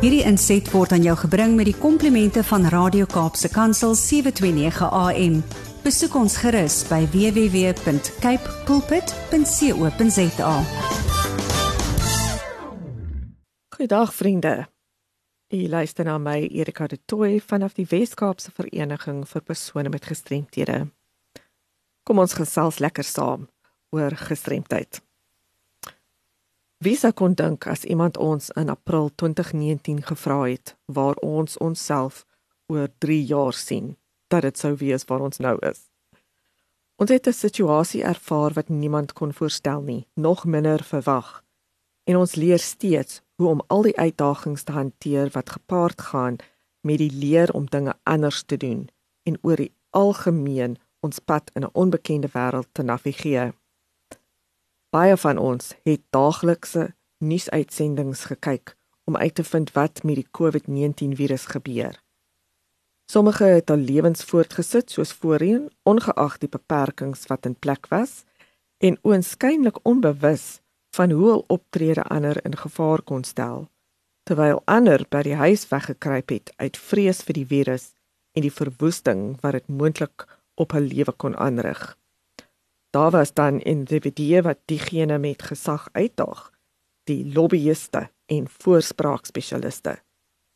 Hierdie inset word aan jou gebring met die komplimente van Radio Kaapse Kansel 729 AM. Besoek ons gerus by www.cape pulpit.co.za. Goeiedag vriende. U luister na my Erika de Tooy vanaf die Wes-Kaapse Vereniging vir persone met gestremthede. Kom ons gesels lekker saam oor gestremdheid. Wie sou kon dink as iemand ons in April 2019 gevra het waar ons onsself oor 3 jaar sien, dat dit sou wees waar ons nou is. Ons het 'n situasie ervaar wat niemand kon voorstel nie, nog minder verwag. En ons leer steeds hoe om al die uitdagings te hanteer wat gepaard gaan met die leer om dinge anders te doen en oor die algemeen ons pad in 'n onbekende wêreld te navigeer. Baie van ons het daaglikse nuusuitsendings gekyk om uit te vind wat met die COVID-19 virus gebeur. Sommige het al lewens voortgesit soos voorheen, ongeag die beperkings wat in plek was en oënskynlik onbewus van hoe hul optrede ander in gevaar kon stel, terwyl ander by die huis weggekruip het uit vrees vir die virus en die verwoesting wat dit moontlik op hul lewe kon aanrig. Daar was dan individue wat diegene met gesag uitdaag, die lobbyiste en voorspraakspesialiste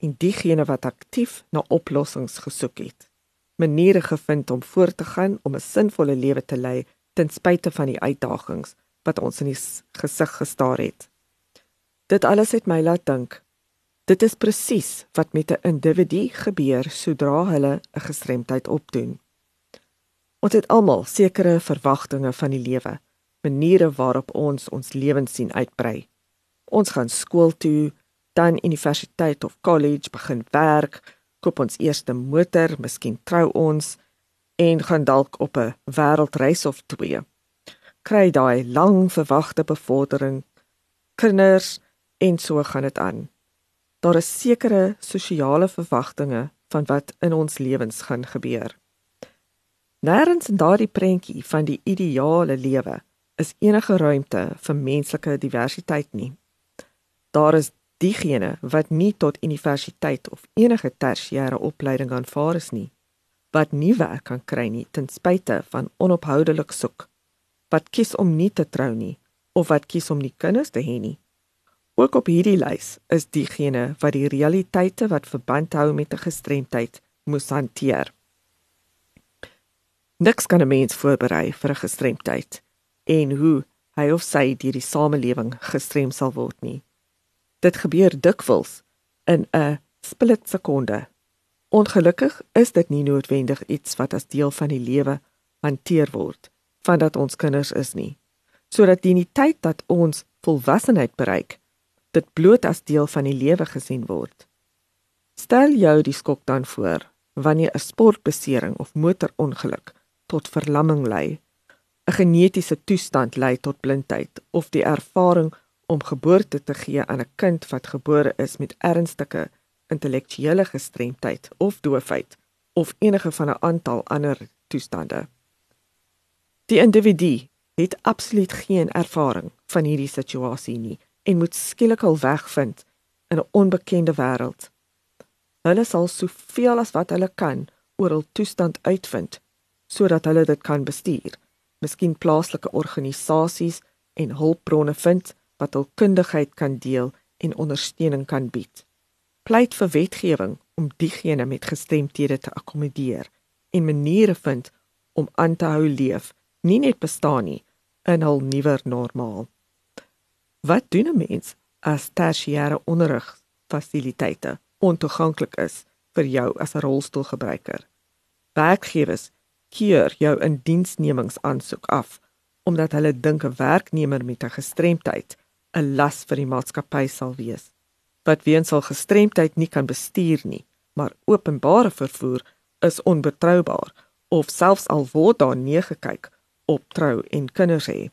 en diegene wat aktief na oplossings gesoek het. Maniere gevind om voort te gaan om 'n sinvolle lewe te lei ten spyte van die uitdagings wat ons in die gesig gestaar het. Dit alles het my laat dink. Dit is presies wat met 'n individu gebeur sodra hulle 'n gestremdheid opdoen. Ons het almal sekere verwagtinge van die lewe, maniere waarop ons ons lewens sien uitbrei. Ons gaan skool toe, dan universiteit of college, begin werk, koop ons eerste motor, miskien trou ons en gaan dalk op 'n wêreldreis of twee. Kry daai lang verwagte bevordering, kinders en so gaan dit aan. Daar is sekere sosiale verwagtinge van wat in ons lewens gaan gebeur. Nêrens in daardie prentjie van die ideale lewe is enige ruimte vir menslike diversiteit nie. Daar is diegene wat nie tot universiteit of enige tersiêre opleiding aanvaar is nie, wat nie werk kan kry nie ten spyte van onophoudelik soek, wat kies om nie te trou nie of wat kies om nie kinders te hê nie. Ook op hierdie lys is diegene wat die realiteite wat verband hou met 'n gestremdheid moet hanteer. Niks kan 'n mens voorberei vir 'n gestremdheid en hoe hy of sy deur die samelewing gestrem sal word nie. Dit gebeur dikwels in 'n split sekonde. Ongelukkig is dit nie noodwendig iets wat as deel van die lewe hanteer word vandat ons kinders is nie. Sodat die tyd dat ons volwassenheid bereik, dit bloot as deel van die lewe gesien word. Stel jou die skok dan voor wanneer 'n sportbesering of motorongeluk tot verlamming lei, 'n genetiese toestand lei tot blindheid of die ervaring om geboorte te gee aan 'n kind wat gebore is met ernstige intellektuele gestremdheid of doofheid of enige van 'n aantal ander toestande. Die individu het absoluut geen ervaring van hierdie situasie nie en moet skielik al wegvind in 'n onbekende wêreld. Hulle sal soveel as wat hulle kan oor hul toestand uitvind sodat hulle dit kan bestuur. Miskien plaaslike organisasies en hulpbronne vind wat hul kundigheid kan deel en ondersteuning kan bied. Pleit vir wetgewing om diegene met gestremthede te akkommodeer en maniere vind om aan te hou leef, nie net bestaan nie in hul nuwer normaal. Wat doen 'n mens as tersiêre onderrigfasiliteite ontoeganklik is vir jou as 'n rolstoelgebruiker? Werkgewers keur jou indiensnemingsaansoek af omdat hulle dink 'n werknemer met 'n gestremdheid 'n las vir die maatskappy sal wees wat weens al gestremdheid nie kan bestuur nie maar openbare vervoer is onbetroubaar of selfs al word daar nee gekyk op trou en kinders hê.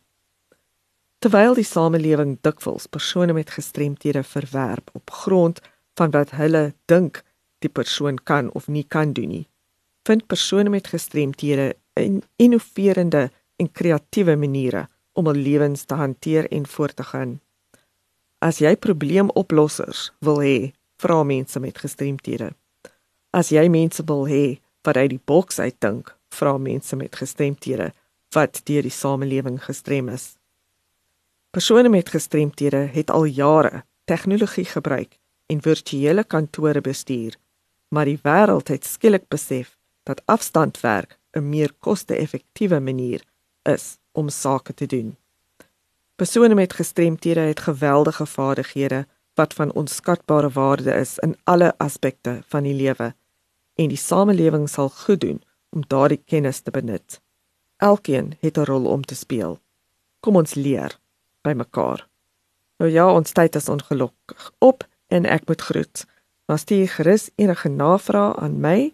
Terwyl die samelewing dikwels persone met gestremthede verwerp op grond van wat hulle dink die persoon kan of nie kan doen nie vind persone met gestremthede in innoverende en kreatiewe maniere om hul lewens te hanteer en voort te gaan. As jy probleemoplossers wil hê vra mense met gestremthede. As jy mense wil hê wat uit die boks uitdink, vra mense met gestremthede wat deur die samelewing gestrem is. Persone met gestremthede het al jare tegnologie gebruik en virtuele kantore bestuur, maar die wêreld het skielik besef dat afstandwerk 'n meer koste-effektiewe manier is om sake te doen. Persone met gestremthede het geweldige vaardighede wat van onskatbare waarde is in alle aspekte van die lewe en die samelewing sal goed doen om daardie kennis te benut. Elkeen het 'n rol om te speel. Kom ons leer by mekaar. Nou ja, ons tyd is ongelukkig op en ek moet groet. Maar stuur gerus enige navrae aan my